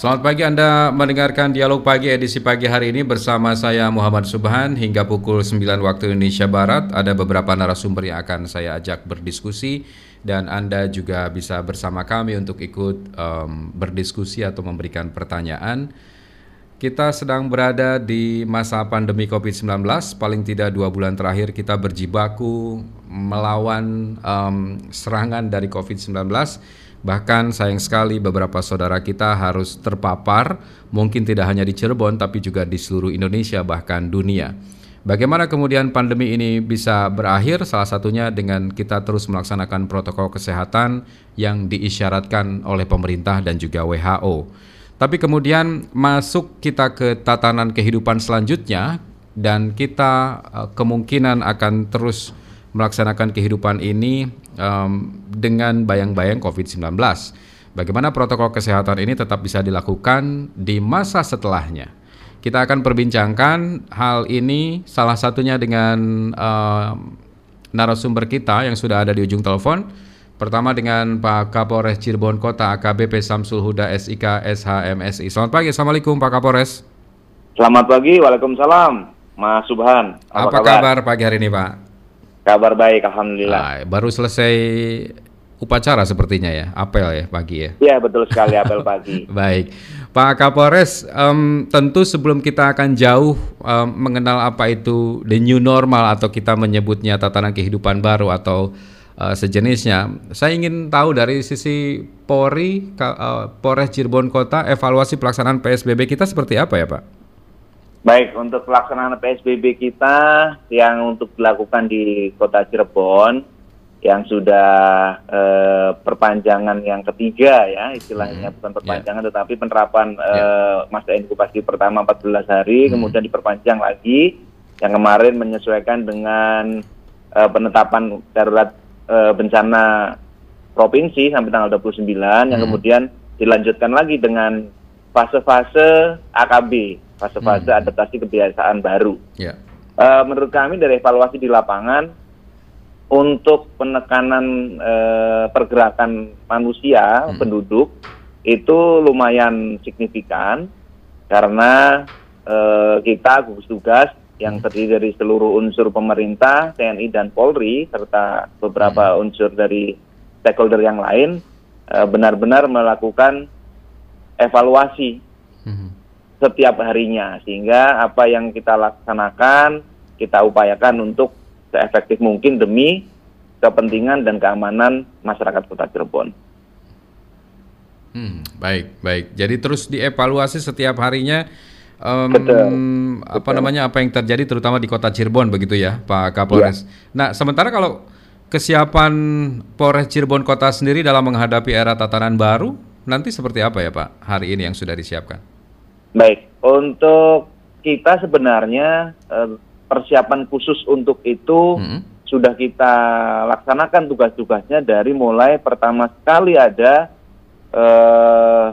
Selamat pagi Anda mendengarkan dialog pagi edisi pagi hari ini bersama saya Muhammad Subhan. Hingga pukul 9 waktu Indonesia Barat ada beberapa narasumber yang akan saya ajak berdiskusi. Dan Anda juga bisa bersama kami untuk ikut um, berdiskusi atau memberikan pertanyaan. Kita sedang berada di masa pandemi COVID-19, paling tidak dua bulan terakhir kita berjibaku melawan um, serangan dari COVID-19 Bahkan sayang sekali beberapa saudara kita harus terpapar, mungkin tidak hanya di Cirebon tapi juga di seluruh Indonesia bahkan dunia. Bagaimana kemudian pandemi ini bisa berakhir? Salah satunya dengan kita terus melaksanakan protokol kesehatan yang diisyaratkan oleh pemerintah dan juga WHO. Tapi kemudian masuk kita ke tatanan kehidupan selanjutnya dan kita eh, kemungkinan akan terus melaksanakan kehidupan ini um, dengan bayang-bayang COVID-19. Bagaimana protokol kesehatan ini tetap bisa dilakukan di masa setelahnya? Kita akan perbincangkan hal ini salah satunya dengan uh, narasumber kita yang sudah ada di ujung telepon. Pertama dengan Pak Kapolres Cirebon Kota AKBP Samsul Huda SIK SHMSI. Selamat pagi, Assalamualaikum Pak Kapolres. Selamat pagi, Waalaikumsalam Mas Subhan. Apa, Apa kabar? kabar pagi hari ini Pak? Kabar baik, alhamdulillah. Nah, baru selesai upacara sepertinya ya, apel ya pagi ya. Iya betul sekali apel pagi. baik, Pak Kapolres, um, tentu sebelum kita akan jauh um, mengenal apa itu the new normal atau kita menyebutnya tatanan kehidupan baru atau uh, sejenisnya, saya ingin tahu dari sisi Polri, uh, Polres Cirebon Kota, evaluasi pelaksanaan PSBB kita seperti apa ya Pak? Baik, untuk pelaksanaan PSBB kita yang untuk dilakukan di Kota Cirebon yang sudah eh, perpanjangan yang ketiga ya istilahnya hmm. bukan perpanjangan yeah. tetapi penerapan yeah. eh, masa inkubasi pertama 14 hari hmm. kemudian diperpanjang lagi yang kemarin menyesuaikan dengan eh, penetapan darurat eh, bencana provinsi sampai tanggal 29 hmm. yang kemudian dilanjutkan lagi dengan fase-fase AKB fase-fase hmm. adaptasi kebiasaan baru. Yeah. Ya. Uh, menurut kami dari evaluasi di lapangan untuk penekanan uh, pergerakan manusia hmm. penduduk itu lumayan signifikan karena uh, kita gugus tugas yang hmm. terdiri dari seluruh unsur pemerintah, TNI dan Polri serta beberapa hmm. unsur dari stakeholder yang lain benar-benar uh, melakukan evaluasi hmm setiap harinya sehingga apa yang kita laksanakan kita upayakan untuk seefektif mungkin demi kepentingan dan keamanan masyarakat Kota Cirebon. Hmm, baik, baik. Jadi terus dievaluasi setiap harinya um, betul, apa betul. namanya apa yang terjadi terutama di Kota Cirebon begitu ya, Pak Kapolres. Ya. Nah, sementara kalau kesiapan Polres Cirebon Kota sendiri dalam menghadapi era tatanan baru nanti seperti apa ya, Pak? Hari ini yang sudah disiapkan? Baik, untuk kita sebenarnya eh, persiapan khusus untuk itu hmm. sudah kita laksanakan tugas-tugasnya dari mulai pertama sekali ada eh,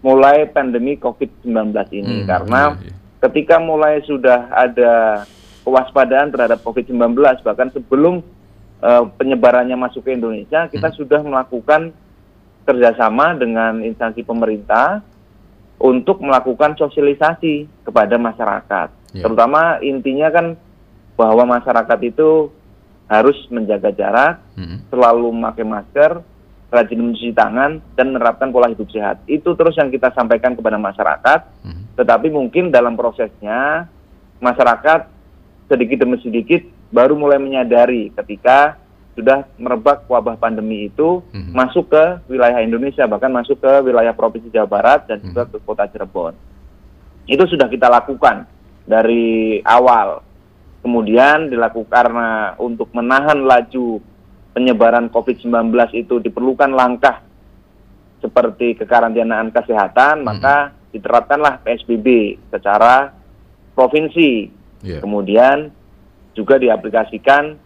mulai pandemi COVID-19 ini hmm, karena iya, iya. ketika mulai sudah ada kewaspadaan terhadap COVID-19 bahkan sebelum eh, penyebarannya masuk ke Indonesia kita hmm. sudah melakukan kerjasama dengan instansi pemerintah untuk melakukan sosialisasi kepada masyarakat. Yeah. Terutama intinya kan bahwa masyarakat itu harus menjaga jarak, hmm. selalu memakai masker, rajin mencuci tangan, dan menerapkan pola hidup sehat. Itu terus yang kita sampaikan kepada masyarakat. Hmm. Tetapi mungkin dalam prosesnya masyarakat sedikit demi sedikit baru mulai menyadari ketika sudah merebak wabah pandemi itu hmm. masuk ke wilayah Indonesia bahkan masuk ke wilayah provinsi Jawa Barat dan juga hmm. ke kota Cirebon. Itu sudah kita lakukan dari awal. Kemudian dilakukan karena untuk menahan laju penyebaran COVID-19 itu diperlukan langkah seperti kekarantinaan kesehatan, hmm. maka diterapkanlah PSBB secara provinsi. Yeah. Kemudian juga diaplikasikan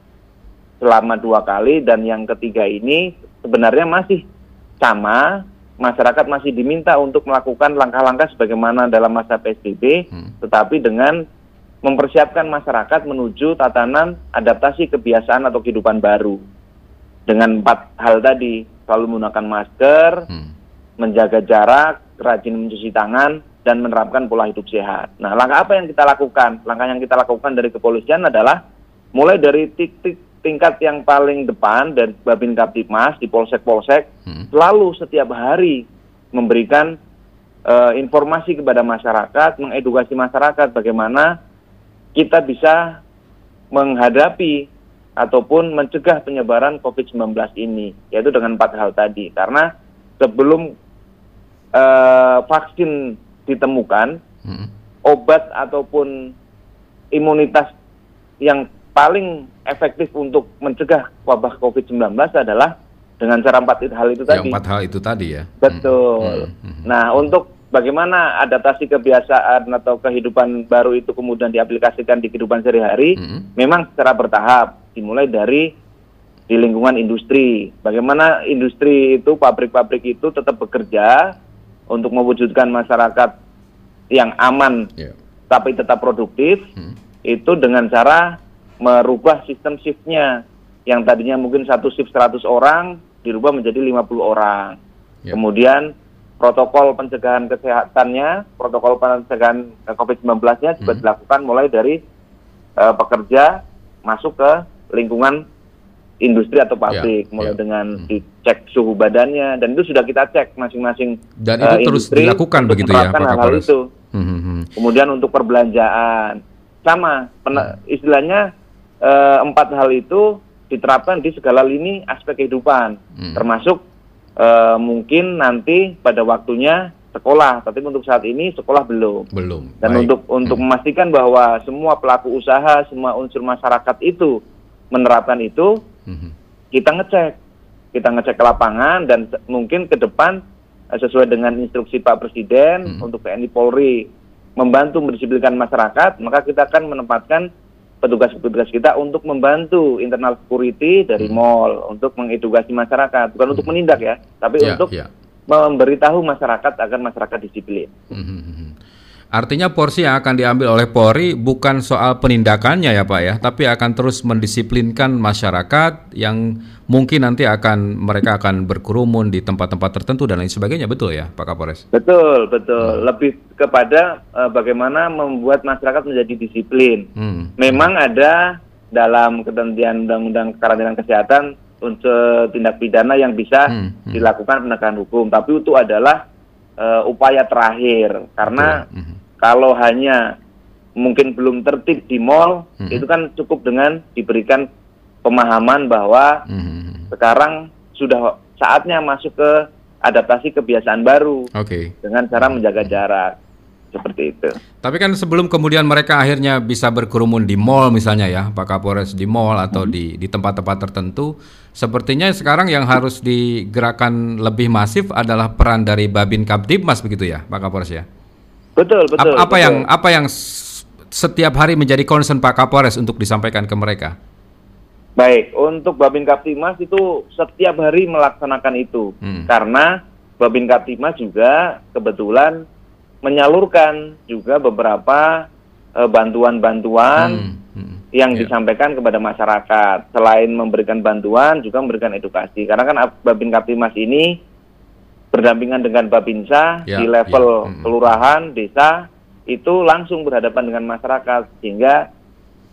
selama dua kali dan yang ketiga ini sebenarnya masih sama masyarakat masih diminta untuk melakukan langkah-langkah sebagaimana dalam masa PSBB hmm. tetapi dengan mempersiapkan masyarakat menuju tatanan adaptasi kebiasaan atau kehidupan baru dengan empat hal tadi selalu menggunakan masker hmm. menjaga jarak, rajin mencuci tangan, dan menerapkan pola hidup sehat. Nah, langkah apa yang kita lakukan? Langkah yang kita lakukan dari kepolisian adalah mulai dari titik tingkat yang paling depan dan Babin Kaptipmas di polsek-polsek hmm. selalu setiap hari memberikan uh, informasi kepada masyarakat, mengedukasi masyarakat bagaimana kita bisa menghadapi ataupun mencegah penyebaran COVID-19 ini, yaitu dengan empat hal tadi. Karena sebelum uh, vaksin ditemukan, hmm. obat ataupun imunitas yang paling efektif untuk mencegah wabah COVID-19 adalah dengan cara empat hal itu tadi. empat hal itu tadi ya. Betul. Hmm. Hmm. Nah, untuk bagaimana adaptasi kebiasaan atau kehidupan baru itu kemudian diaplikasikan di kehidupan sehari-hari, hmm. memang secara bertahap, dimulai dari di lingkungan industri. Bagaimana industri itu, pabrik-pabrik itu tetap bekerja untuk mewujudkan masyarakat yang aman, yeah. tapi tetap produktif, hmm. itu dengan cara merubah sistem shiftnya yang tadinya mungkin satu shift 100 orang dirubah menjadi 50 orang. Yeah. Kemudian protokol pencegahan kesehatannya, protokol pencegahan COVID-19-nya juga hmm. dilakukan mulai dari uh, pekerja masuk ke lingkungan industri atau pabrik, yeah, mulai yeah. dengan hmm. dicek suhu badannya dan itu sudah kita cek masing-masing dan itu uh, terus dilakukan begitu ya, Pak hal itu. Hmm, hmm. Kemudian untuk perbelanjaan sama, hmm. istilahnya uh, empat hal itu diterapkan di segala lini aspek kehidupan, hmm. termasuk uh, mungkin nanti pada waktunya sekolah, tapi untuk saat ini sekolah belum. Belum. Dan Baik. untuk untuk hmm. memastikan bahwa semua pelaku usaha, semua unsur masyarakat itu menerapkan itu, hmm. kita ngecek, kita ngecek ke lapangan dan mungkin ke depan uh, sesuai dengan instruksi Pak Presiden hmm. untuk TNI Polri membantu mendisiplinkan masyarakat, maka kita akan menempatkan petugas-petugas kita untuk membantu internal security dari hmm. mall untuk mengedukasi masyarakat bukan hmm. untuk menindak ya tapi yeah, untuk yeah. memberitahu masyarakat agar masyarakat disiplin. Hmm. Artinya porsi yang akan diambil oleh Polri bukan soal penindakannya ya Pak ya, tapi akan terus mendisiplinkan masyarakat yang mungkin nanti akan mereka akan berkerumun di tempat-tempat tertentu dan lain sebagainya, betul ya Pak Kapolres? Betul, betul. Hmm. Lebih kepada uh, bagaimana membuat masyarakat menjadi disiplin. Hmm. Memang ada dalam ketentuan Undang-Undang Karantina Kesehatan untuk tindak pidana yang bisa hmm. Hmm. dilakukan penegakan hukum, tapi itu adalah uh, upaya terakhir karena hmm kalau hanya mungkin belum tertib di mall, hmm. itu kan cukup dengan diberikan pemahaman bahwa hmm. sekarang sudah saatnya masuk ke adaptasi kebiasaan baru okay. dengan cara menjaga jarak seperti itu. Tapi kan sebelum kemudian mereka akhirnya bisa berkerumun di mall misalnya ya, Pak Kapolres di mall atau hmm. di di tempat-tempat tertentu, sepertinya sekarang yang harus digerakkan lebih masif adalah peran dari Babin Kaptibmas begitu ya, Pak Kapolres ya. Betul, betul. Apa, betul. yang apa yang setiap hari menjadi concern Pak Kapolres untuk disampaikan ke mereka? Baik, untuk Babin Kaptimas itu setiap hari melaksanakan itu. Hmm. Karena Babin Kaptimas juga kebetulan menyalurkan juga beberapa eh, bantuan-bantuan uh, hmm. hmm. yang yeah. disampaikan kepada masyarakat. Selain memberikan bantuan, juga memberikan edukasi. Karena kan Babin Kaptimas ini berdampingan dengan Babinsa ya, di level ya. kelurahan, desa itu langsung berhadapan dengan masyarakat sehingga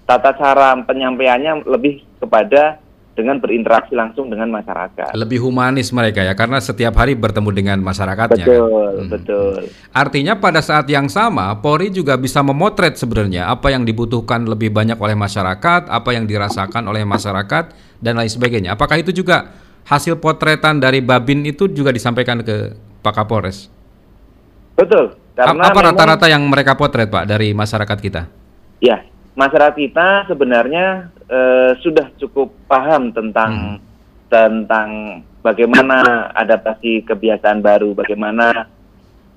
tata cara penyampaiannya lebih kepada dengan berinteraksi langsung dengan masyarakat. Lebih humanis mereka ya karena setiap hari bertemu dengan masyarakatnya. Betul, kan? hmm. betul. Artinya pada saat yang sama Polri juga bisa memotret sebenarnya apa yang dibutuhkan lebih banyak oleh masyarakat, apa yang dirasakan oleh masyarakat dan lain sebagainya. Apakah itu juga hasil potretan dari Babin itu juga disampaikan ke Pak Kapolres? Betul. Karena apa rata-rata yang mereka potret Pak dari masyarakat kita? Ya, masyarakat kita sebenarnya eh, sudah cukup paham tentang hmm. tentang bagaimana adaptasi kebiasaan baru, bagaimana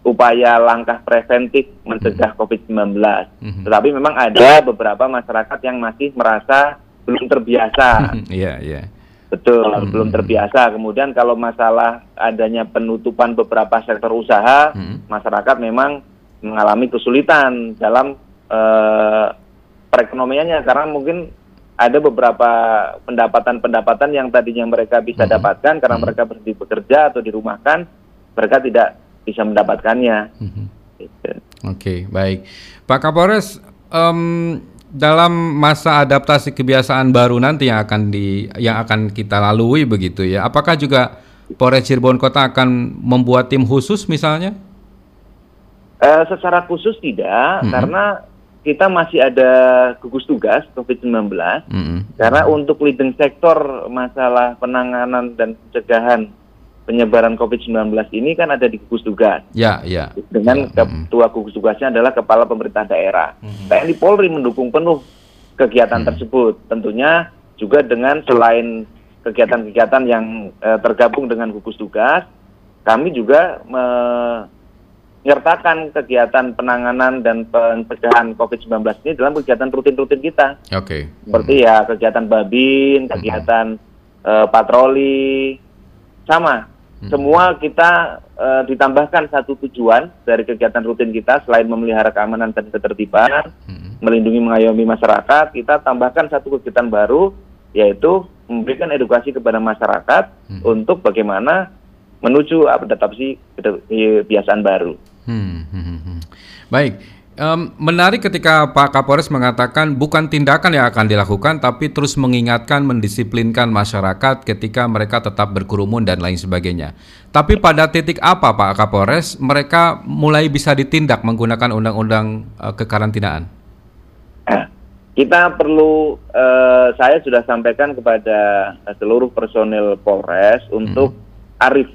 upaya langkah preventif mencegah hmm. COVID-19. Hmm. Tetapi memang ada beberapa masyarakat yang masih merasa belum terbiasa. Iya, iya. Betul, hmm. belum terbiasa. Kemudian kalau masalah adanya penutupan beberapa sektor usaha, hmm. masyarakat memang mengalami kesulitan dalam uh, perekonomiannya karena mungkin ada beberapa pendapatan-pendapatan yang tadinya mereka bisa hmm. dapatkan karena hmm. mereka berhenti bekerja atau dirumahkan, mereka tidak bisa mendapatkannya. Mm-hmm. Gitu. Oke, okay, baik, Pak Kapolres. Um, dalam masa adaptasi kebiasaan baru nanti yang akan di yang akan kita lalui begitu ya. Apakah juga Polres Cirebon Kota akan membuat tim khusus misalnya? Uh, secara khusus tidak, hmm. karena kita masih ada gugus tugas COVID-19. Hmm. Karena untuk leading sektor masalah penanganan dan pencegahan penyebaran COVID-19 ini kan ada di gugus tugas. Ya, ya. Dengan ya. ketua gugus tugasnya adalah kepala pemerintah daerah. Hmm. TNI Polri mendukung penuh kegiatan hmm. tersebut. Tentunya juga dengan selain kegiatan-kegiatan yang eh, tergabung dengan gugus tugas, kami juga menyertakan kegiatan penanganan dan pencegahan COVID-19 ini dalam kegiatan rutin-rutin kita. Oke. Okay. Seperti hmm. ya kegiatan babin, kegiatan hmm. eh, patroli, sama Hmm. Semua kita uh, ditambahkan satu tujuan dari kegiatan rutin kita selain memelihara keamanan dan ketertiban, hmm. melindungi mengayomi masyarakat, kita tambahkan satu kegiatan baru yaitu memberikan edukasi kepada masyarakat hmm. untuk bagaimana menuju adaptasi kebiasaan baru. Hmm. Hmm. hmm, hmm. Baik, Um, menarik ketika Pak Kapolres mengatakan bukan tindakan yang akan dilakukan, tapi terus mengingatkan, mendisiplinkan masyarakat ketika mereka tetap berkerumun dan lain sebagainya. Tapi pada titik apa Pak Kapolres mereka mulai bisa ditindak menggunakan undang-undang uh, kekarantinaan? Eh, kita perlu, uh, saya sudah sampaikan kepada seluruh personil Polres untuk hmm. arif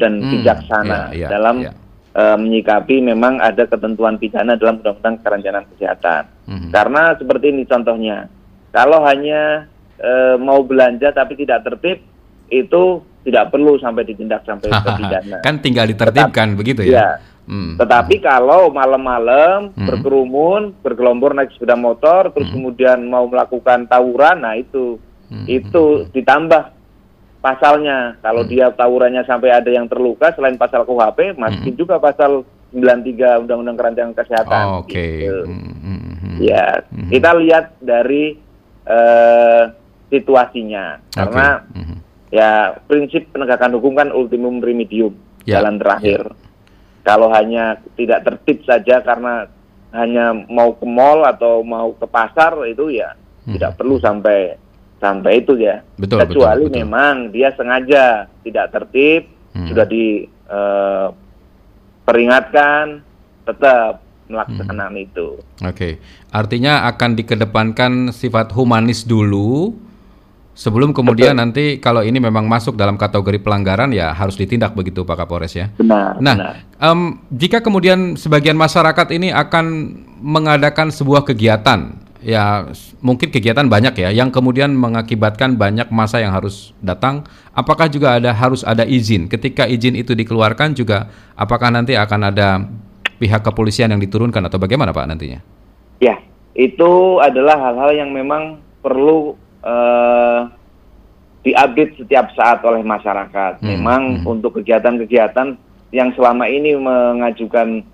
dan hmm, bijaksana yeah, yeah, dalam yeah e, menyikapi memang ada ketentuan pidana dalam undang-undang karantina kesehatan. Hmm. Karena seperti ini contohnya, kalau hanya e, mau belanja tapi tidak tertib itu tidak perlu sampai ditindak sampai ke pidana. kan tinggal ditertibkan Tetap, begitu ya. ya. Hmm. Tetapi kalau malam-malam hmm. berkerumun, bergelombor naik sepeda motor, terus hmm. kemudian mau melakukan tawuran, nah itu hmm. itu ditambah pasalnya. Kalau hmm. dia tawurannya sampai ada yang terluka selain pasal KUHP, masih hmm. juga pasal 93 Undang-Undang Karantina Kesehatan. Oh, Oke. Okay. Gitu. Hmm, hmm, hmm. Ya, hmm. kita lihat dari uh, situasinya karena hmm. ya prinsip penegakan hukum kan ultimum remedium yeah. jalan terakhir. Yeah. Kalau hanya tidak tertib saja karena hanya mau ke mall atau mau ke pasar itu ya hmm. tidak perlu sampai sampai itu ya. Betul, Kecuali betul, betul. memang dia sengaja tidak tertib, hmm. sudah diperingatkan, eh, tetap melaksanakan hmm. itu. Oke, okay. artinya akan dikedepankan sifat humanis dulu, sebelum kemudian Betul. nanti kalau ini memang masuk dalam kategori pelanggaran ya harus ditindak begitu Pak Kapolres ya. Benar. Nah, benar. Um, jika kemudian sebagian masyarakat ini akan mengadakan sebuah kegiatan ya mungkin kegiatan banyak ya yang kemudian mengakibatkan banyak masa yang harus datang. Apakah juga ada harus ada izin? Ketika izin itu dikeluarkan juga apakah nanti akan ada pihak kepolisian yang diturunkan atau bagaimana Pak nantinya? Ya itu adalah hal-hal yang memang perlu uh, diupdate setiap saat oleh masyarakat. Hmm, memang hmm. untuk kegiatan-kegiatan yang selama ini mengajukan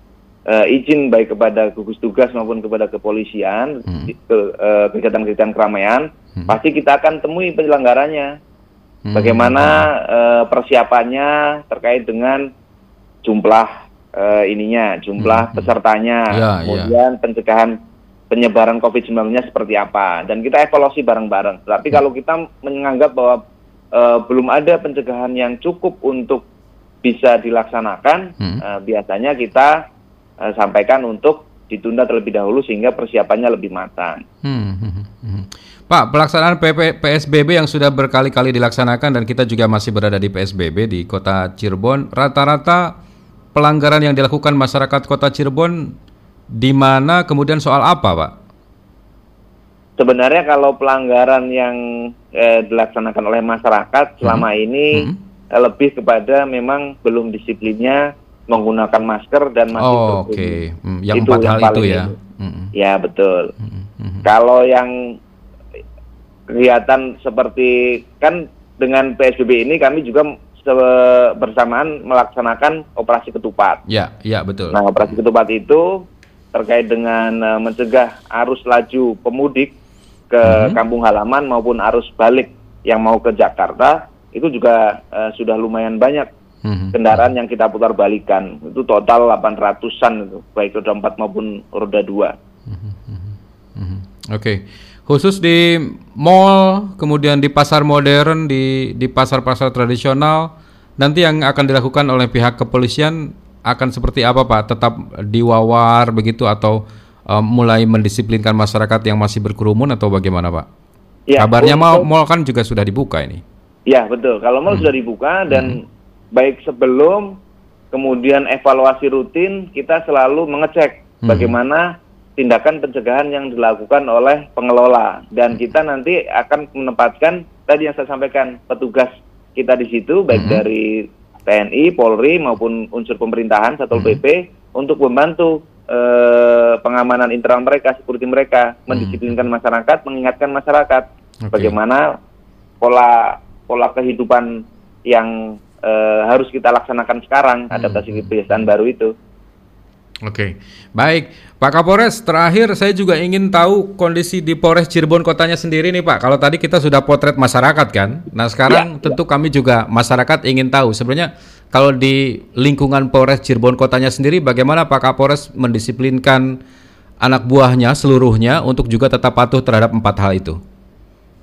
uh, izin baik kepada gugus tugas maupun kepada kepolisian hmm. ke uh, kegiatan-kegiatan keramaian hmm. pasti kita akan temui penyelenggaranya hmm. bagaimana uh, persiapannya terkait dengan jumlah uh, ininya jumlah hmm. pesertanya ya, ya. kemudian ya. pencegahan penyebaran COVID-19 seperti apa dan kita evaluasi bareng-bareng. Tapi hmm. kalau kita menganggap bahwa uh, belum ada pencegahan yang cukup untuk bisa dilaksanakan, hmm. uh, biasanya kita uh, sampaikan untuk ditunda terlebih dahulu sehingga persiapannya lebih matang. Hmm, hmm, hmm. hmm. Pak, pelaksanaan PP, PSBB yang sudah berkali-kali dilaksanakan dan kita juga masih berada di PSBB di Kota Cirebon, rata-rata pelanggaran yang dilakukan masyarakat Kota Cirebon di mana kemudian soal apa, Pak? Sebenarnya kalau pelanggaran yang eh, dilaksanakan oleh masyarakat selama hmm. ini hmm. Eh, lebih kepada memang belum disiplinnya menggunakan masker dan masih oh, Oke, okay. hmm, yang itu empat yang hal itu ya. Hmm. Ya betul. Hmm. Hmm. Kalau yang kegiatan seperti kan dengan PSBB ini kami juga bersamaan melaksanakan operasi ketupat. Ya, ya betul. Nah, operasi ketupat itu terkait dengan uh, mencegah arus laju pemudik ke hmm. kampung halaman maupun arus balik yang mau ke Jakarta itu juga uh, sudah lumayan banyak hmm. kendaraan yang kita putar balikan. Itu total 800-an itu, baik roda 4 maupun roda 2. Hmm. Hmm. Oke. Okay. Khusus di mall, kemudian di pasar modern, di di pasar-pasar tradisional, nanti yang akan dilakukan oleh pihak kepolisian akan seperti apa Pak? Tetap diwawar begitu atau um, mulai mendisiplinkan masyarakat yang masih berkerumun atau bagaimana Pak? Ya, Kabarnya untuk, mall, mall kan juga sudah dibuka ini. Ya betul, kalau mall hmm. sudah dibuka dan hmm. Baik sebelum kemudian evaluasi rutin kita selalu mengecek hmm. bagaimana tindakan pencegahan yang dilakukan oleh pengelola dan kita nanti akan menempatkan tadi yang saya sampaikan petugas kita di situ baik mm -hmm. dari TNI, Polri maupun unsur pemerintahan Satpol mm -hmm. PP untuk membantu eh, pengamanan internal mereka, seperti mereka, mm-hmm. mendisiplinkan masyarakat, mengingatkan masyarakat okay. bagaimana pola pola kehidupan yang eh, harus kita laksanakan sekarang mm -hmm. adaptasi kebiasaan baru itu. Oke, baik Pak Kapolres. Terakhir saya juga ingin tahu kondisi di Polres Cirebon kotanya sendiri nih Pak. Kalau tadi kita sudah potret masyarakat kan, nah sekarang ya, tentu ya. kami juga masyarakat ingin tahu sebenarnya kalau di lingkungan Polres Cirebon kotanya sendiri bagaimana Pak Kapolres mendisiplinkan anak buahnya seluruhnya untuk juga tetap patuh terhadap empat hal itu.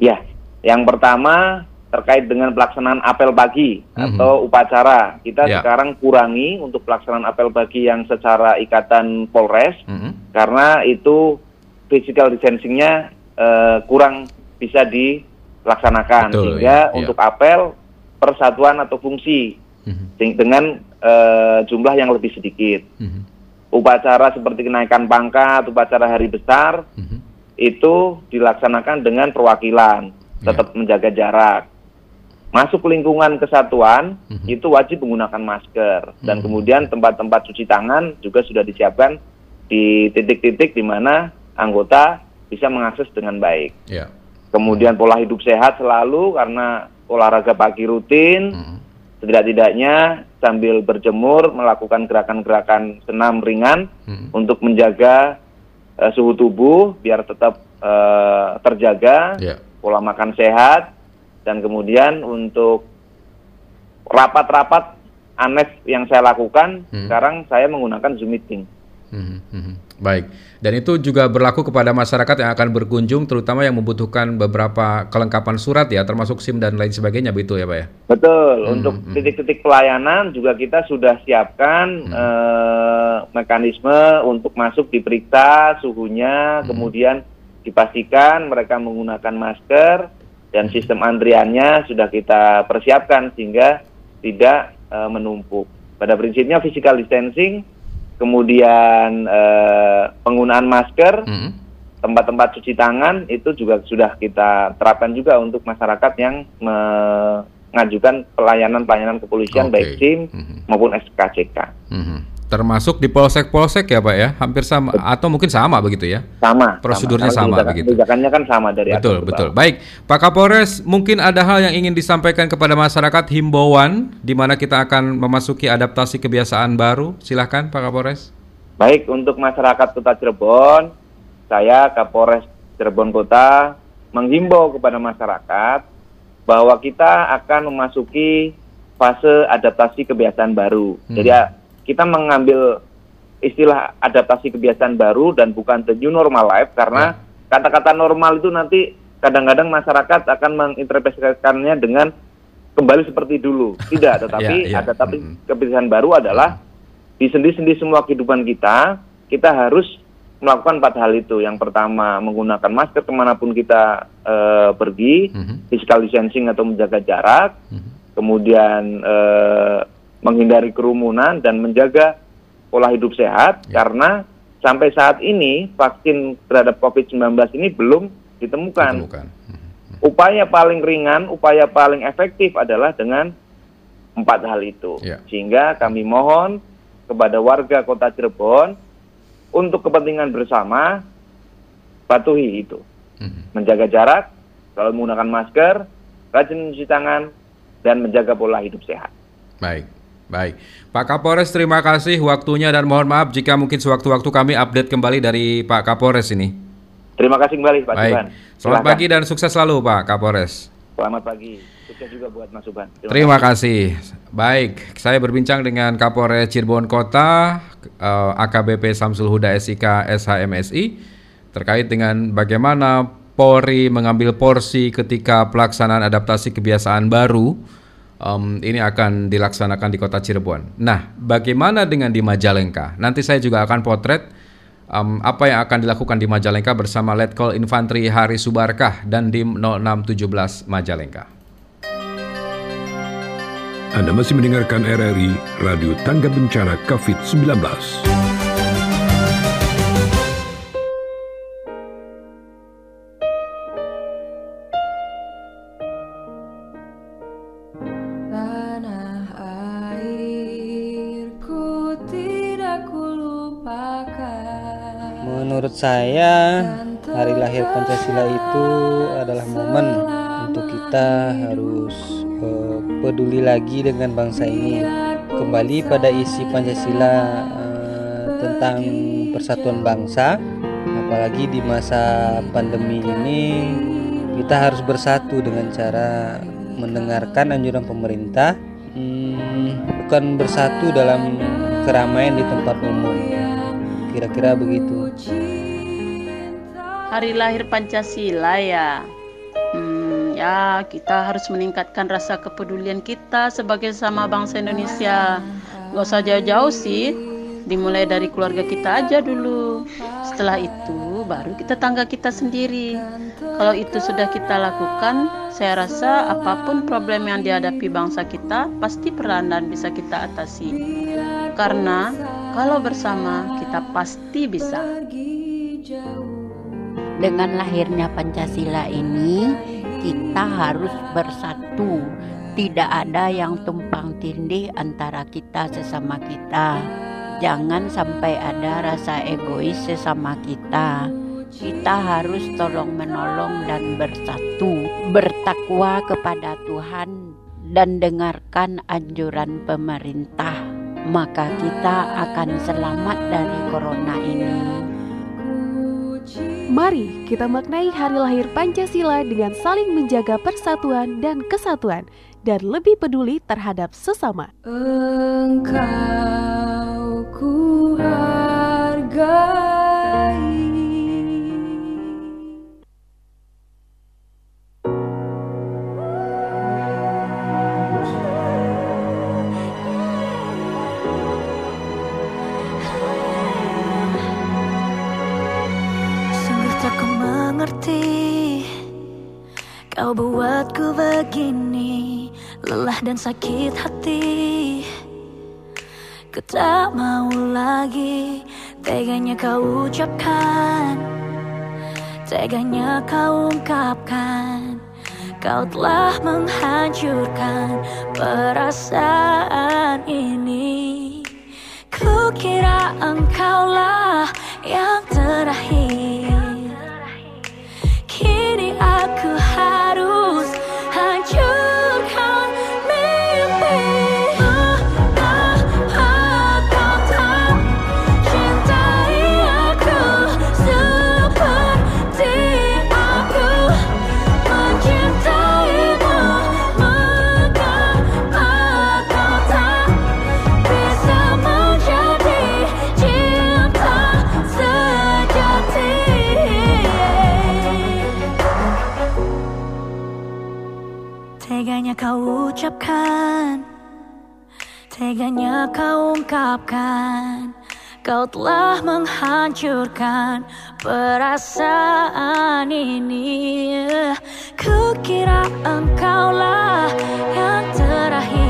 Ya, yang pertama terkait dengan pelaksanaan apel pagi mm-hmm. atau upacara. Kita yeah. sekarang kurangi untuk pelaksanaan apel pagi yang secara ikatan Polres mm-hmm. karena itu physical distancingnya uh, kurang bisa dilaksanakan Betul, sehingga yeah. untuk apel persatuan atau fungsi mm-hmm. dengan uh, jumlah yang lebih sedikit. Mm-hmm. Upacara seperti kenaikan pangkat, upacara hari besar mm-hmm. itu dilaksanakan dengan perwakilan tetap yeah. menjaga jarak masuk lingkungan kesatuan mm-hmm. itu wajib menggunakan masker dan mm-hmm. kemudian tempat-tempat cuci tangan juga sudah disiapkan di titik-titik di mana anggota bisa mengakses dengan baik. Yeah. Kemudian pola hidup sehat selalu karena olahraga pagi rutin, mm-hmm. setidak-tidaknya sambil berjemur melakukan gerakan-gerakan senam ringan mm-hmm. untuk menjaga uh, suhu tubuh biar tetap uh, terjaga, yeah. pola makan sehat dan kemudian untuk rapat-rapat aneh yang saya lakukan hmm. sekarang saya menggunakan Zoom meeting. Hmm, hmm, hmm, Baik, dan itu juga berlaku kepada masyarakat yang akan berkunjung, terutama yang membutuhkan beberapa kelengkapan surat ya, termasuk SIM dan lain sebagainya, begitu ya, Pak ya? Betul. Hmm, Untuk hmm. titik-titik hmm. pelayanan juga kita sudah siapkan hmm. eh, mekanisme untuk masuk diperiksa suhunya, hmm. kemudian dipastikan mereka menggunakan masker, dan sistem antriannya sudah kita persiapkan sehingga tidak e, menumpuk. Pada prinsipnya physical distancing, kemudian e, penggunaan masker, mm -hmm. tempat-tempat cuci tangan itu juga sudah kita terapkan juga untuk masyarakat yang mengajukan pelayanan-pelayanan kepolisian okay. baik SIM mm -hmm. maupun SKCK. Mm -hmm. Termasuk di polsek-polsek ya Pak ya, hampir sama atau mungkin sama begitu ya? Sama. Prosedurnya sama, sama begitu. Kebijakannya kan sama dari Betul, betul. Baik, Pak Kapolres, mungkin ada hal yang ingin disampaikan kepada masyarakat himbauan di mana kita akan memasuki adaptasi kebiasaan baru. Silahkan Pak Kapolres. Baik, untuk masyarakat Kota Cirebon, saya Kapolres Cirebon Kota menghimbau kepada masyarakat bahwa kita akan memasuki fase adaptasi kebiasaan baru. Hmm. Jadi kita mengambil istilah adaptasi kebiasaan baru dan bukan the new normal life karena ya. kata-kata normal itu nanti kadang-kadang masyarakat akan menginterpretasikannya dengan kembali seperti dulu. Tidak, tetapi ya, ya. ada tapi hmm. kebiasaan baru adalah di sendi-sendi semua kehidupan kita, kita harus melakukan empat hal itu. Yang pertama menggunakan masker ke mana pun kita e, pergi, hmm. physical distancing atau menjaga jarak, hmm. kemudian e, menghindari kerumunan dan menjaga pola hidup sehat ya. karena sampai saat ini vaksin terhadap COVID-19 ini belum ditemukan. ditemukan. Upaya paling ringan, upaya paling efektif adalah dengan empat hal itu. Ya. Sehingga kami mohon kepada warga Kota Cirebon untuk kepentingan bersama patuhi itu. Hmm. Menjaga jarak, kalau menggunakan masker, rajin mencuci tangan, dan menjaga pola hidup sehat. Baik. Baik, Pak Kapolres terima kasih waktunya dan mohon maaf jika mungkin sewaktu-waktu kami update kembali dari Pak Kapolres ini. Terima kasih kembali Pak Baik. Selamat pagi dan sukses selalu Pak Kapolres. Selamat pagi. Sukses. Juga buat Mas Subhan. Terima, Terima kasih. Baik, saya berbincang dengan Kapolres Cirebon Kota, eh, AKBP Samsul Huda SIK SHMSI terkait dengan bagaimana Polri mengambil porsi ketika pelaksanaan adaptasi kebiasaan baru um, ini akan dilaksanakan di kota Cirebon. Nah, bagaimana dengan di Majalengka? Nanti saya juga akan potret um, apa yang akan dilakukan di Majalengka bersama Letkol Infanteri Hari Subarkah dan Dim 0617 Majalengka. Anda masih mendengarkan RRI Radio Tangga Bencana COVID-19. Menurut saya, hari lahir Pancasila itu adalah momen untuk kita harus uh, peduli lagi dengan bangsa ini. Kembali pada isi Pancasila uh, tentang persatuan bangsa, apalagi di masa pandemi ini kita harus bersatu dengan cara mendengarkan anjuran pemerintah, hmm, bukan bersatu dalam keramaian di tempat umum kira-kira begitu hari lahir Pancasila ya? Hmm, ya kita harus meningkatkan rasa kepedulian kita sebagai sama bangsa Indonesia. Gak usah jauh-jauh sih. Dimulai dari keluarga kita aja dulu. Setelah itu baru kita tangga kita sendiri. Kalau itu sudah kita lakukan saya rasa apa pun problem yang dihadapi bangsa kita pasti peranan bisa kita atasi. Karena kalau bersama kita pasti bisa. Dengan lahirnya Pancasila ini, kita harus bersatu. Tidak ada yang tumpang tindih antara kita sesama kita. Jangan sampai ada rasa egois sesama kita. Kita harus tolong menolong dan bersatu, bertakwa kepada Tuhan dan dengarkan anjuran pemerintah maka kita akan selamat dari corona ini. Mari kita maknai hari lahir Pancasila dengan saling menjaga persatuan dan kesatuan dan lebih peduli terhadap sesama. Engkau ku hargai. Sakit hati. Ku tak mau lagi Teganya kau ucapkan. Teganya kau ungkapkan. Kau telah menghancurkan perasaan ini. Ku kira engkaulah yang ucapkan. Teganya kau ungkapkan. Kau telah menghancurkan perasaan ini. Kukira engkaulah yang terakhir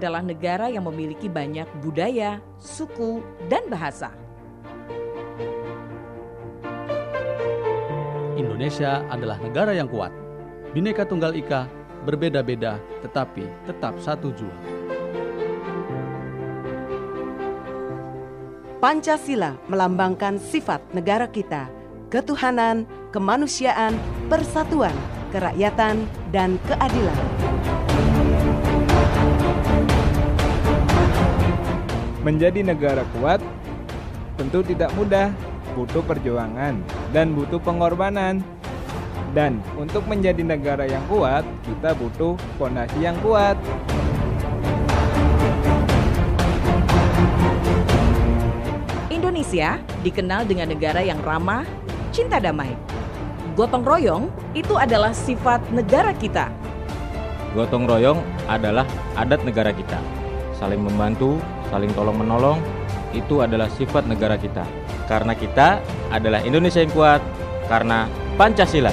adalah negara yang memiliki banyak budaya, suku, dan bahasa. Indonesia adalah negara yang kuat. Bineka Tunggal Ika berbeda-beda tetapi tetap satu jua. Pancasila melambangkan sifat negara kita, ketuhanan, kemanusiaan, persatuan, kerakyatan, dan keadilan. Menjadi negara kuat tentu tidak mudah, butuh perjuangan dan butuh pengorbanan. Dan untuk menjadi negara yang kuat, kita butuh fondasi yang kuat. Indonesia dikenal dengan negara yang ramah, cinta damai. Gotong royong itu adalah sifat negara kita. Gotong royong adalah adat negara kita. Saling membantu, saling tolong-menolong, itu adalah sifat negara kita. Karena kita adalah Indonesia yang kuat, karena Pancasila.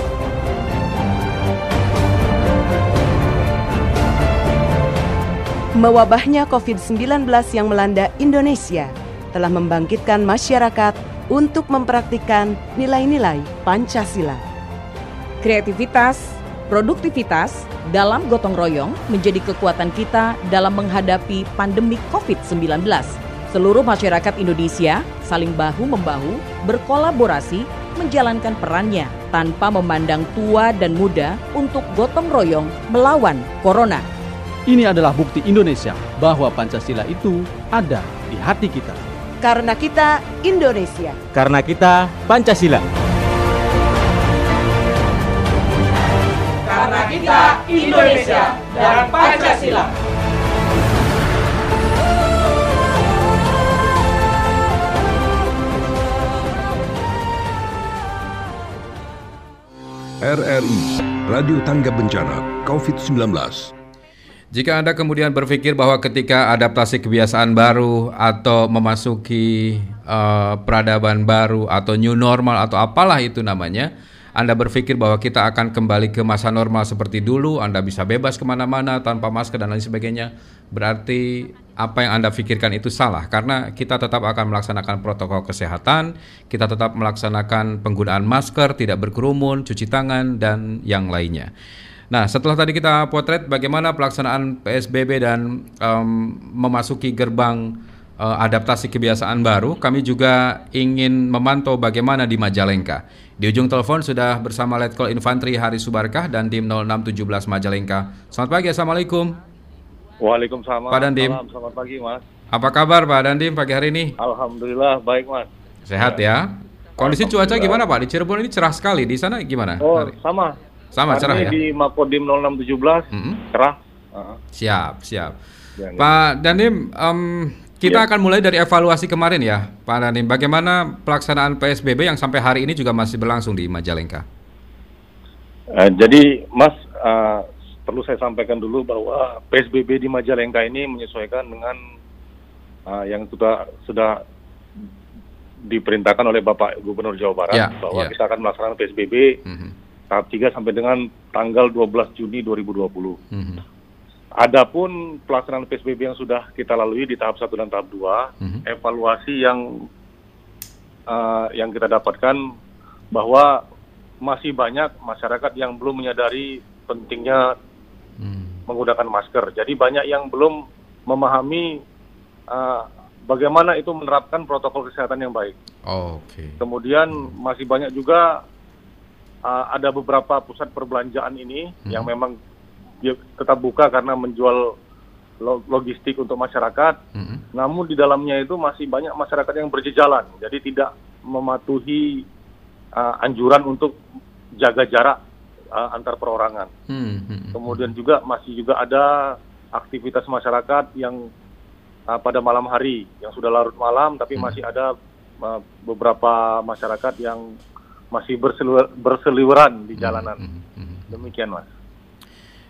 Mewabahnya COVID-19 yang melanda Indonesia telah membangkitkan masyarakat untuk mempraktikkan nilai-nilai Pancasila. Kreativitas, produktivitas dalam gotong royong menjadi kekuatan kita dalam menghadapi pandemi COVID-19. Seluruh masyarakat Indonesia saling bahu-membahu berkolaborasi menjalankan perannya tanpa memandang tua dan muda untuk gotong royong melawan corona. Ini adalah bukti Indonesia bahwa Pancasila itu ada di hati kita. Karena kita Indonesia. Karena kita Pancasila. Kita Indonesia dan Pancasila. RRI Radio Tangga Bencana COVID-19 Jika Anda kemudian berpikir bahwa ketika adaptasi kebiasaan baru atau memasuki uh, peradaban baru atau new normal atau apalah itu namanya, Anda berpikir bahwa kita akan kembali ke masa normal seperti dulu, Anda bisa bebas ke mana-mana tanpa masker dan lain sebagainya, berarti apa yang Anda pikirkan itu salah karena kita tetap akan melaksanakan protokol kesehatan, kita tetap melaksanakan penggunaan masker, tidak berkerumun, cuci tangan, dan yang lainnya. Nah, setelah tadi kita potret bagaimana pelaksanaan PSBB dan um, memasuki gerbang uh, adaptasi kebiasaan baru, kami juga ingin memantau bagaimana di Majalengka. Di ujung telepon sudah bersama Letkol Infantri Hari Subarkah dan tim 0617 Majalengka. Selamat pagi, Assalamualaikum. Waalaikumsalam. Pak Dandim. Salam, selamat pagi, Mas. Apa kabar Pak Dandim pagi hari ini? Alhamdulillah baik, Mas. Sehat ya. Kondisi cuaca gimana Pak? Di Cirebon ini cerah sekali. Di sana gimana? Oh, hari? sama. Sama Hari cerah ya. di Makodim 0617 Mm-mm. cerah. Uh, Siap, siap. Ya. Pak Dandim, em, kita akan mulai dari evaluasi kemarin ya, Pak Dandim. Bagaimana pelaksanaan PSBB yang sampai hari ini juga masih berlangsung di Majalengka? eh, jadi, Mas, eh, perlu saya sampaikan dulu bahwa PSBB di Majalengka ini menyesuaikan dengan eh, yang sudah sudah diperintahkan oleh Bapak Gubernur Jawa Barat Ya, bahwa ya. kita akan melaksanakan PSBB Mhm, tahap 3 sampai dengan tanggal 12 Juni 2020. mhm, Adapun pelaksanaan PSBB yang sudah kita lalui di tahap 1 dan tahap 2, mhm. evaluasi yang uh, yang kita dapatkan bahwa masih banyak masyarakat yang belum menyadari pentingnya Hmm. menggunakan masker. Jadi banyak yang belum memahami uh, bagaimana itu menerapkan protokol kesehatan yang baik. Oh, Oke. Kemudian masih banyak juga uh, ada beberapa pusat perbelanjaan ini Hmm. yang memang dia tetap buka karena menjual lo- logistik untuk masyarakat. Mhm. Namun di dalamnya itu masih banyak masyarakat yang berjejalan, jadi tidak mematuhi uh, anjuran untuk jaga jarak uh, antar perorangan. Hmm, hmm. Kemudian juga masih juga ada aktivitas masyarakat yang uh, pada malam hari yang sudah larut malam, tapi masih ada uh, beberapa masyarakat yang masih berseliwer- berseliweran di jalanan. Demikian, Mas.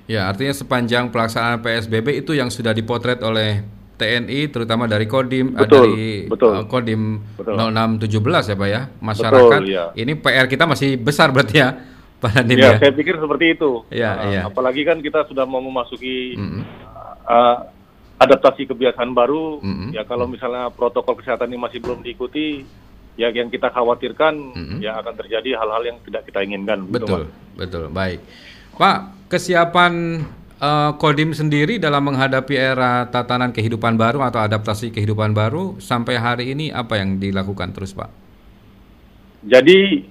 Ya, artinya sepanjang pelaksanaan PSBB itu yang sudah dipotret oleh TNI terutama dari Kodim eh, Betul, dari betul. eh, Kodim Betul. 0617 ya Pak ya. Masyarakat Betul, ya. ini PR kita masih besar berarti ya Pak Ya, ya. saya pikir seperti itu. Iya, Uh, iya. Apalagi kan kita sudah mau memasuki Mm-mm. uh, uh, adaptasi kebiasaan baru. Mm-hmm. Ya kalau misalnya protokol kesehatan ini masih belum diikuti, ya yang kita khawatirkan mm-hmm. ya akan terjadi hal-hal yang tidak kita inginkan. Betul, betul, betul. Baik, Pak, kesiapan uh, Kodim sendiri dalam menghadapi era tatanan kehidupan baru atau adaptasi kehidupan baru sampai hari ini apa yang dilakukan terus, Pak? Jadi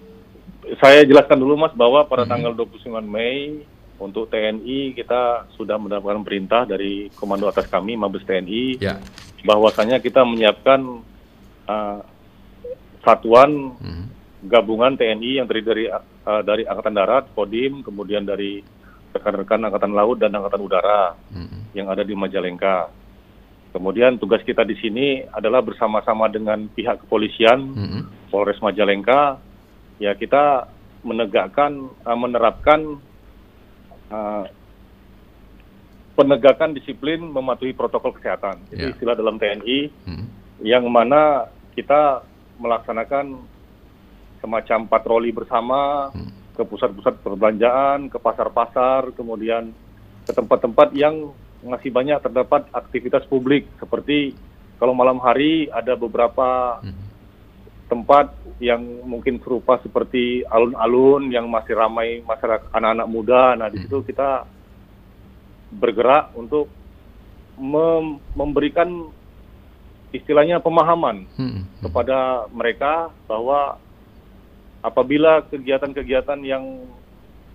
saya jelaskan dulu Mas bahwa pada hmm. tanggal 29 Mei untuk TNI kita sudah mendapatkan perintah dari komando atas kami Mabes TNI ya. bahwasanya kita menyiapkan uh, satuan hmm. gabungan TNI yang terdiri dari dari angkatan darat, Kodim, kemudian dari rekan-rekan angkatan laut dan angkatan udara hmm. yang ada di Majalengka. Kemudian tugas kita di sini adalah bersama-sama dengan pihak kepolisian, hmm. Polres Majalengka, ya kita menegakkan, uh, menerapkan uh, penegakan disiplin mematuhi protokol kesehatan. Itu yeah. istilah dalam TNI hmm. yang mana kita melaksanakan semacam patroli bersama hmm. ke pusat-pusat perbelanjaan, ke pasar-pasar, kemudian ke tempat-tempat yang masih banyak terdapat aktivitas publik seperti kalau malam hari ada beberapa hmm. tempat yang mungkin serupa seperti alun-alun yang masih ramai masyarakat anak-anak muda. Nah, di hmm. situ kita bergerak untuk mem memberikan istilahnya pemahaman kepada mereka bahwa apabila kegiatan-kegiatan yang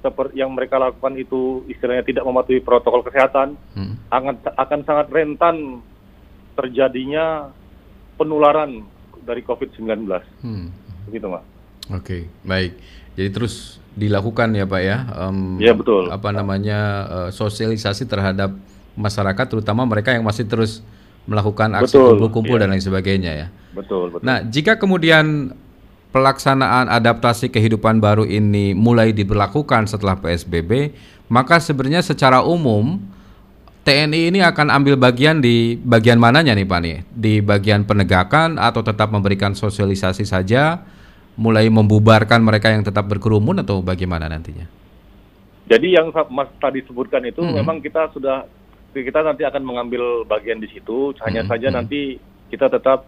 seperti yang mereka lakukan itu istilahnya tidak mematuhi protokol kesehatan hmm. akan akan sangat rentan terjadinya penularan dari COVID-19. Hmm begitu mas. Oke, okay, baik. Jadi terus dilakukan ya pak ya? Um, ya betul. Apa namanya uh, sosialisasi terhadap masyarakat, terutama mereka yang masih terus melakukan aksi kumpul-kumpul ya. dan lain sebagainya ya. Betul, betul. Nah, jika kemudian pelaksanaan adaptasi kehidupan baru ini mulai diberlakukan setelah PSBB, maka sebenarnya secara umum TNI ini akan ambil bagian di bagian mananya nih Pak nih? Di bagian penegakan atau tetap memberikan sosialisasi saja, mulai membubarkan mereka yang tetap berkerumun atau bagaimana nantinya? Jadi yang Mas tadi sebutkan itu hmm. memang kita sudah kita nanti akan mengambil bagian di situ, hanya hmm. saja hmm. nanti kita tetap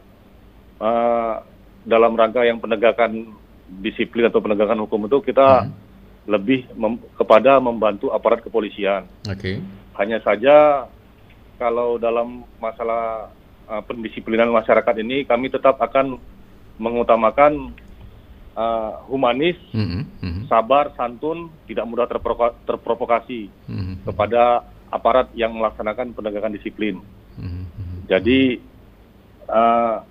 uh, dalam rangka yang penegakan disiplin atau penegakan hukum itu kita hmm. lebih mem kepada membantu aparat kepolisian. Oke. Okay hanya saja kalau dalam masalah uh, pendisiplinan masyarakat ini kami tetap akan mengutamakan uh, humanis, mm -hmm. sabar, santun, tidak mudah terprovo terprovokasi mm -hmm. kepada aparat yang melaksanakan penegakan disiplin. Mm -hmm. Jadi uh,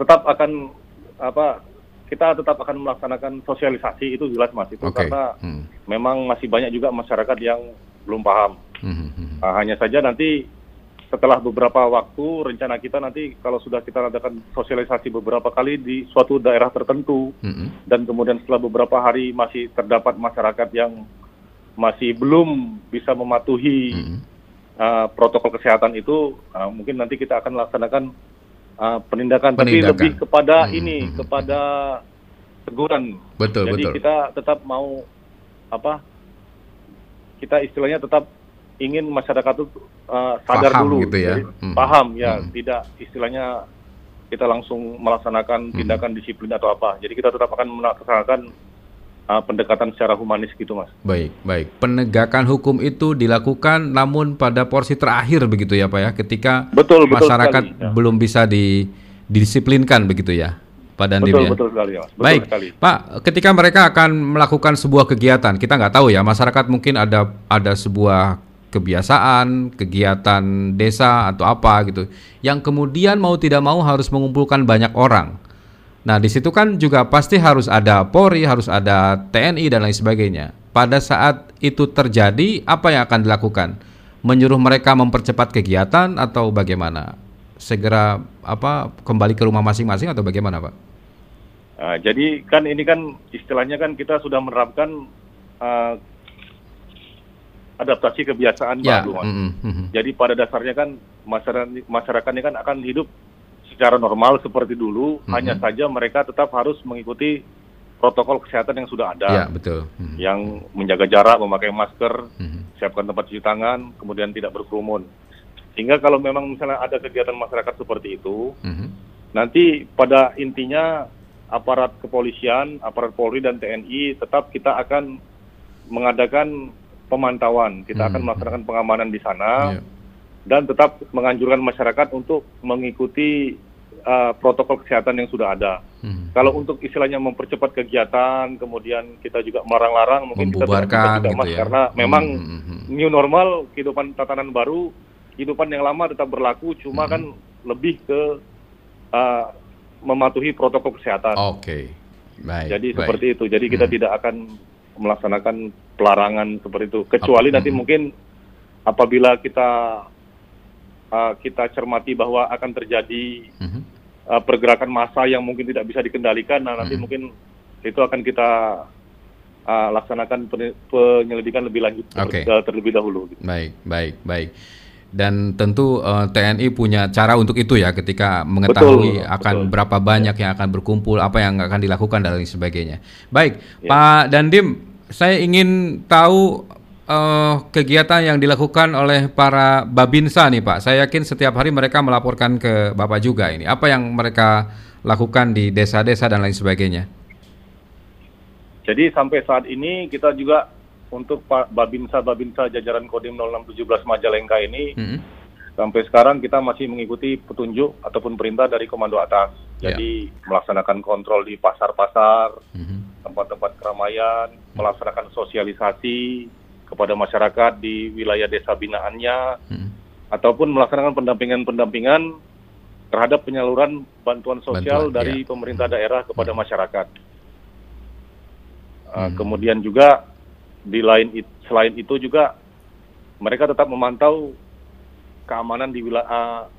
tetap akan apa kita tetap akan melaksanakan sosialisasi itu jelas mas itu okay. karena hmm. memang masih banyak juga masyarakat yang belum paham. Mm-hmm. Nah, hanya saja nanti setelah beberapa waktu rencana kita nanti kalau sudah kita adakan sosialisasi beberapa kali di suatu daerah tertentu mm-hmm. dan kemudian setelah beberapa hari masih terdapat masyarakat yang masih belum bisa mematuhi mm-hmm. uh, protokol kesehatan itu uh, mungkin nanti kita akan laksanakan uh, penindakan, penindakan tapi lebih kepada mm-hmm. ini kepada teguran. Betul Jadi betul. kita tetap mau apa kita istilahnya tetap ingin masyarakat itu uh, sadar paham dulu, gitu ya. Jadi, hmm. paham ya, hmm. tidak istilahnya kita langsung melaksanakan hmm. tindakan hmm. disiplin atau apa. Jadi kita tetap akan melaksanakan uh, pendekatan secara humanis gitu, mas. Baik, baik. Penegakan hukum itu dilakukan, namun pada porsi terakhir begitu ya, pak ya, ketika betul, masyarakat betul sekali, ya. belum bisa di, didisiplinkan begitu ya. Pak Dandim betul, ya. Betul sekali, Mas. Betul Baik, sekali. Pak. Ketika mereka akan melakukan sebuah kegiatan, kita nggak tahu ya. Masyarakat mungkin ada ada sebuah kebiasaan, kegiatan desa atau apa gitu, yang kemudian mau tidak mau harus mengumpulkan banyak orang. Nah, di situ kan juga pasti harus ada Polri, harus ada TNI dan lain sebagainya. Pada saat itu terjadi, apa yang akan dilakukan? Menyuruh mereka mempercepat kegiatan atau bagaimana? Segera apa kembali ke rumah masing-masing atau bagaimana, Pak? Uh, jadi kan ini kan istilahnya kan kita sudah menerapkan uh, adaptasi kebiasaan ya. baru. Mm -hmm. Jadi pada dasarnya kan masyarakat masyarakat ini kan akan hidup secara normal seperti dulu, mm -hmm. hanya saja mereka tetap harus mengikuti protokol kesehatan yang sudah ada. Ya, betul. Mm -hmm. Yang menjaga jarak, memakai masker, mm -hmm. siapkan tempat cuci tangan, kemudian tidak berkerumun. Sehingga kalau memang misalnya ada kegiatan masyarakat seperti itu, nanti pada intinya aparat kepolisian, aparat Polri dan TNI tetap kita akan mengadakan pemantauan. Kita akan melaksanakan pengamanan di sana dan tetap menganjurkan masyarakat untuk mengikuti uh, protokol kesehatan yang sudah ada. Kalau untuk istilahnya mempercepat kegiatan, kemudian kita juga melarang-larang, mungkin kita tidak Membubarkan juga, Mas, gitu ya. karena memang new normal, kehidupan tatanan baru, kehidupan yang lama tetap berlaku, cuma kan lebih ke uh, mematuhi protokol kesehatan. Oke. Baik. Jadi baik. seperti itu. Jadi kita tidak akan melaksanakan pelarangan seperti itu. Kecuali nanti mungkin apabila kita kita cermati bahwa akan terjadi uh, pergerakan massa yang mungkin tidak bisa dikendalikan, nah nanti mungkin itu akan kita uh, laksanakan pen- penyelidikan lebih lanjut Oke. ter- terlebih dahulu. Baik, baik, baik. Dan tentu eh, TNI punya cara untuk itu ya ketika mengetahui Betul, akan berapa banyak yang akan berkumpul, apa yang akan dilakukan dan lain sebagainya. Baik, Pak Dandim, saya ingin tahu eh, kegiatan yang dilakukan oleh para babinsa nih Pak. Saya yakin setiap hari mereka melaporkan ke Bapak juga ini. Apa yang mereka lakukan di desa-desa dan lain sebagainya? Jadi sampai saat ini kita juga untuk Pak Babinsa-Babinsa jajaran Kodim 0617 Majalengka ini sampai sekarang kita masih mengikuti petunjuk ataupun perintah dari komando atas. Jadi melaksanakan kontrol di pasar-pasar, tempat-tempat keramaian, melaksanakan sosialisasi kepada masyarakat di wilayah desa binaannya, ataupun melaksanakan pendampingan-pendampingan terhadap penyaluran bantuan sosial Bantuan, dari pemerintah daerah kepada masyarakat. Uh, Kemudian juga di lain it- selain itu juga mereka tetap memantau keamanan di wilayah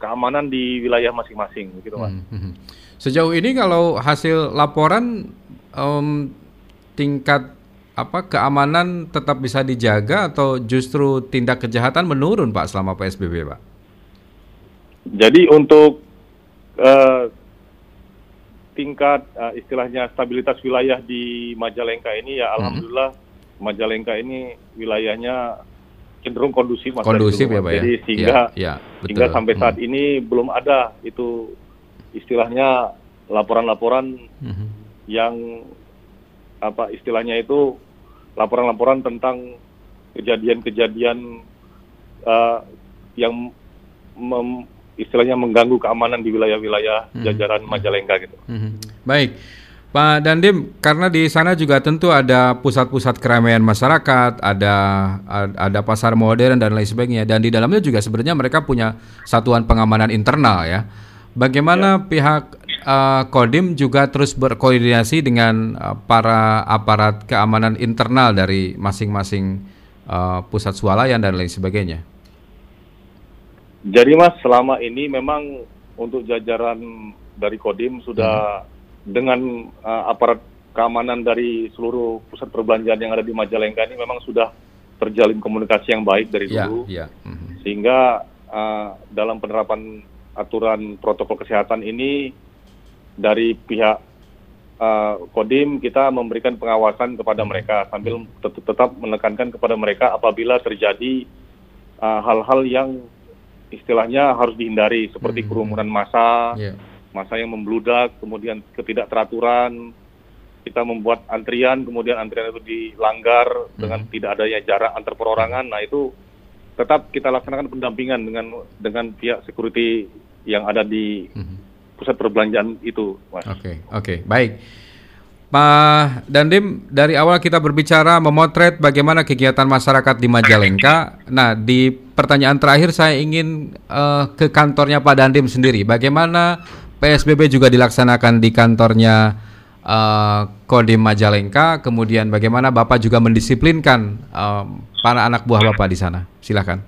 keamanan di wilayah masing-masing gitu mas. Mhm. Sejauh ini kalau hasil laporan em, tingkat apa keamanan tetap bisa dijaga atau justru tindak kejahatan menurun Pak selama PSBB Pak? Jadi untuk eh, tingkat eh, istilahnya stabilitas wilayah di Majalengka ini ya alhamdulillah Majalengka ini wilayahnya cenderung kondusif Mas, Kondusif ya. Pak ya? Jadi sehingga Ya, ya, sehingga sampai saat Hmm. ini belum ada itu istilahnya laporan-laporan Mhm. yang apa istilahnya itu laporan-laporan tentang kejadian-kejadian eh, yang mem- istilahnya mengganggu keamanan di wilayah-wilayah jajaran Majalengka gitu. Mhm. Baik, Pak Dandim, karena di sana juga tentu ada pusat-pusat keramaian masyarakat, ada ada pasar modern dan lain sebagainya, dan di dalamnya juga sebenarnya mereka punya satuan pengamanan internal ya. Bagaimana pihak eh, Kodim juga terus berkoordinasi dengan eh, para aparat keamanan internal dari masing-masing eh, pusat swalayan dan lain sebagainya? Jadi Mas, selama ini memang untuk jajaran dari Kodim sudah dengan uh, aparat keamanan dari seluruh pusat perbelanjaan yang ada di Majalengka ini memang sudah terjalin komunikasi yang baik dari Ya, dulu. ya. Sehingga uh, dalam penerapan aturan protokol kesehatan ini dari pihak uh, Kodim kita memberikan pengawasan kepada mereka sambil tet- tetap menekankan kepada mereka apabila terjadi uh, hal-hal yang istilahnya harus dihindari seperti kerumunan massa, Ya. massa yang membludak, kemudian ketidakteraturan, kita membuat antrian, kemudian antrian itu dilanggar dengan tidak adanya jarak antar perorangan. Nah itu tetap kita laksanakan pendampingan dengan dengan pihak security yang ada di pusat perbelanjaan itu. Oke, oke, baik. Pak Dandim, dari awal kita berbicara memotret bagaimana kegiatan masyarakat di Majalengka. Nah, di pertanyaan terakhir saya ingin eh, ke kantornya Pak Dandim sendiri. Bagaimana PSBB juga dilaksanakan di kantornya eh, Kodim Majalengka. Kemudian bagaimana Bapak juga mendisiplinkan eh, para anak buah Bapak di sana. Silakan.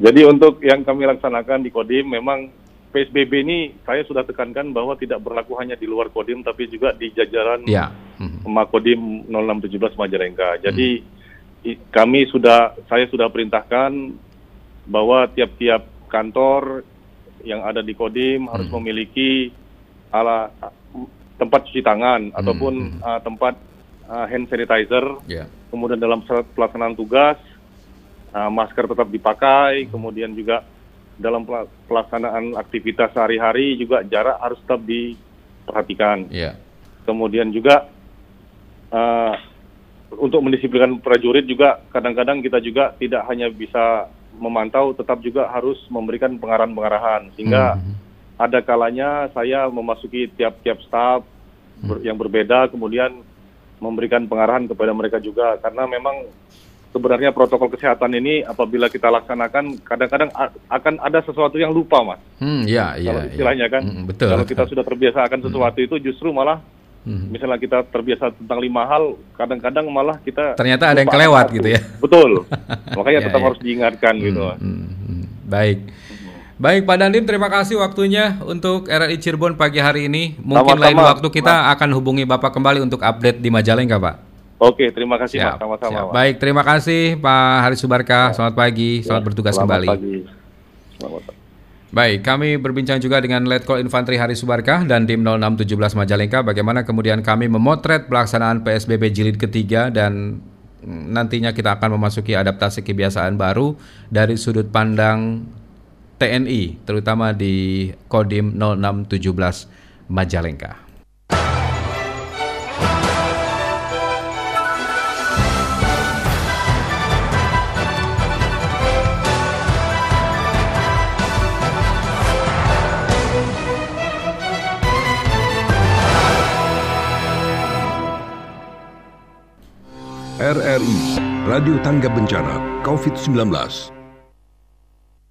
Jadi untuk yang kami laksanakan di Kodim memang PSBB ini saya sudah tekankan bahwa tidak berlaku hanya di luar Kodim tapi juga di jajaran Ya. Makodim 0617 Majalengka. Jadi i- kami sudah saya sudah perintahkan bahwa tiap-tiap kantor yang ada di Kodim harus memiliki ala tempat cuci tangan ataupun uh, tempat uh, hand sanitizer. Ya. Kemudian dalam pelaksanaan tugas uh, masker tetap dipakai, kemudian juga dalam pelaksanaan aktivitas sehari-hari juga jarak harus tetap diperhatikan. Yeah. Kemudian juga uh, untuk mendisiplinkan prajurit juga kadang-kadang kita juga tidak hanya bisa memantau, tetap juga harus memberikan pengarahan-pengarahan sehingga hmm. ada kalanya saya memasuki tiap-tiap staf ber, yang berbeda, kemudian memberikan pengarahan kepada mereka juga karena memang sebenarnya protokol kesehatan ini apabila kita laksanakan kadang-kadang akan ada sesuatu yang lupa mas. Hmm, ya, ya, Kalau istilahnya ya. kan. Hmm, betul. Kalau kita sudah terbiasa akan sesuatu hmm. itu justru malah Hmm. Misalnya kita terbiasa tentang lima hal, kadang-kadang malah kita ternyata ada yang kelewat gitu ya. Betul. Makanya ya, tetap ya. harus diingatkan hmm, gitu. Hmm, hmm. Baik. Baik Pak Dandim, terima kasih waktunya untuk RRI Cirebon pagi hari ini. Mungkin Sama-sama. lain waktu kita Mas. akan hubungi Bapak kembali untuk update di Majalengka, Pak. Oke, terima kasih Siap. Pak. Sama-sama. Baik, terima kasih Pak Haris Subarka. Selamat pagi, selamat ya, bertugas selamat kembali. Pagi. Selamat pagi. Baik, kami berbincang juga dengan Letkol Infanteri Hari Subarkah dan tim 0617 Majalengka bagaimana kemudian kami memotret pelaksanaan PSBB jilid ketiga dan nantinya kita akan memasuki adaptasi kebiasaan baru dari sudut pandang TNI terutama di Kodim 0617 Majalengka. RRI Radio Tangga Bencana COVID-19